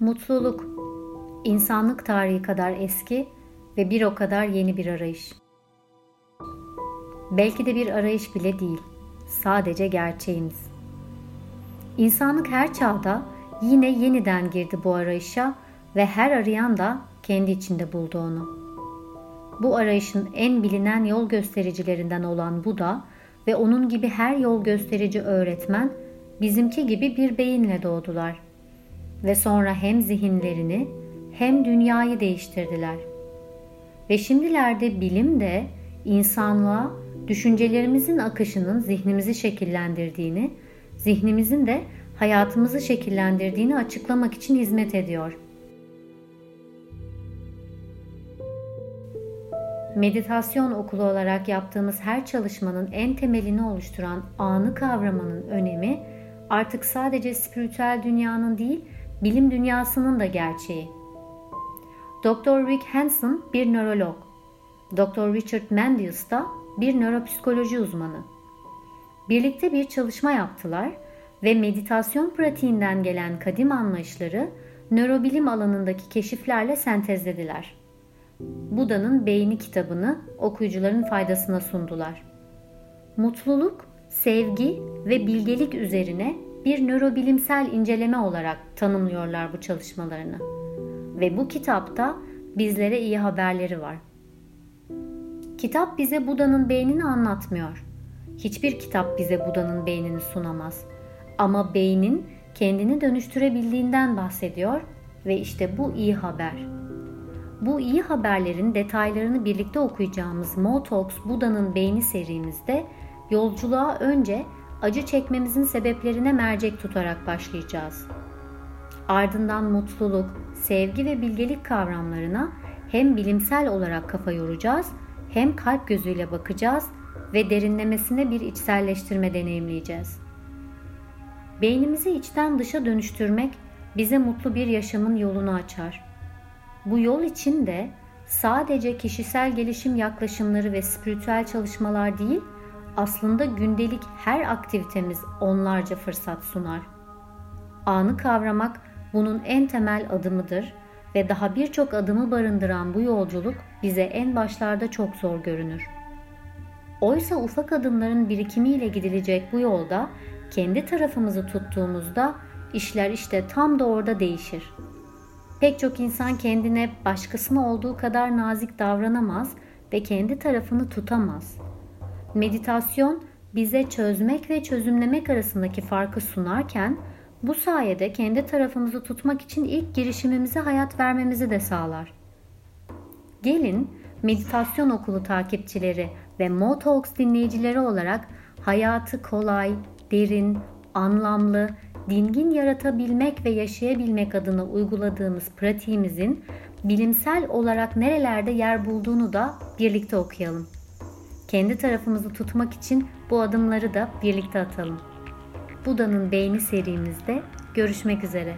Mutluluk, insanlık tarihi kadar eski ve bir o kadar yeni bir arayış. Belki de bir arayış bile değil, sadece gerçeğimiz. İnsanlık her çağda yine yeniden girdi bu arayışa ve her arayan da kendi içinde buldu onu. Bu arayışın en bilinen yol göstericilerinden olan Buda ve onun gibi her yol gösterici öğretmen bizimki gibi bir beyinle doğdular ve sonra hem zihinlerini hem dünyayı değiştirdiler. Ve şimdilerde bilim de insanlığa düşüncelerimizin akışının zihnimizi şekillendirdiğini, zihnimizin de hayatımızı şekillendirdiğini açıklamak için hizmet ediyor. Meditasyon okulu olarak yaptığımız her çalışmanın en temelini oluşturan anı kavramanın önemi artık sadece spiritüel dünyanın değil, bilim dünyasının da gerçeği. Dr. Rick Hanson bir nörolog. Dr. Richard Mendius da bir nöropsikoloji uzmanı. Birlikte bir çalışma yaptılar ve meditasyon pratiğinden gelen kadim anlayışları nörobilim alanındaki keşiflerle sentezlediler. Buda'nın Beyni kitabını okuyucuların faydasına sundular. Mutluluk, sevgi ve bilgelik üzerine bir nörobilimsel inceleme olarak tanımlıyorlar bu çalışmalarını. Ve bu kitapta bizlere iyi haberleri var. Kitap bize Buda'nın beynini anlatmıyor. Hiçbir kitap bize Buda'nın beynini sunamaz. Ama beynin kendini dönüştürebildiğinden bahsediyor ve işte bu iyi haber. Bu iyi haberlerin detaylarını birlikte okuyacağımız Mo Talks Buda'nın Beyni serimizde yolculuğa önce acı çekmemizin sebeplerine mercek tutarak başlayacağız. Ardından mutluluk, sevgi ve bilgelik kavramlarına hem bilimsel olarak kafa yoracağız hem kalp gözüyle bakacağız ve derinlemesine bir içselleştirme deneyimleyeceğiz. Beynimizi içten dışa dönüştürmek bize mutlu bir yaşamın yolunu açar. Bu yol için de sadece kişisel gelişim yaklaşımları ve spiritüel çalışmalar değil, aslında gündelik her aktivitemiz onlarca fırsat sunar. Anı kavramak bunun en temel adımıdır ve daha birçok adımı barındıran bu yolculuk bize en başlarda çok zor görünür. Oysa ufak adımların birikimiyle gidilecek bu yolda kendi tarafımızı tuttuğumuzda işler işte tam da orada değişir. Pek çok insan kendine başkasına olduğu kadar nazik davranamaz ve kendi tarafını tutamaz. Meditasyon bize çözmek ve çözümlemek arasındaki farkı sunarken bu sayede kendi tarafımızı tutmak için ilk girişimimize hayat vermemizi de sağlar. Gelin meditasyon okulu takipçileri ve Motalks dinleyicileri olarak hayatı kolay, derin, anlamlı, dingin yaratabilmek ve yaşayabilmek adına uyguladığımız pratiğimizin bilimsel olarak nerelerde yer bulduğunu da birlikte okuyalım. Kendi tarafımızı tutmak için bu adımları da birlikte atalım. Buda'nın Beyni serimizde görüşmek üzere.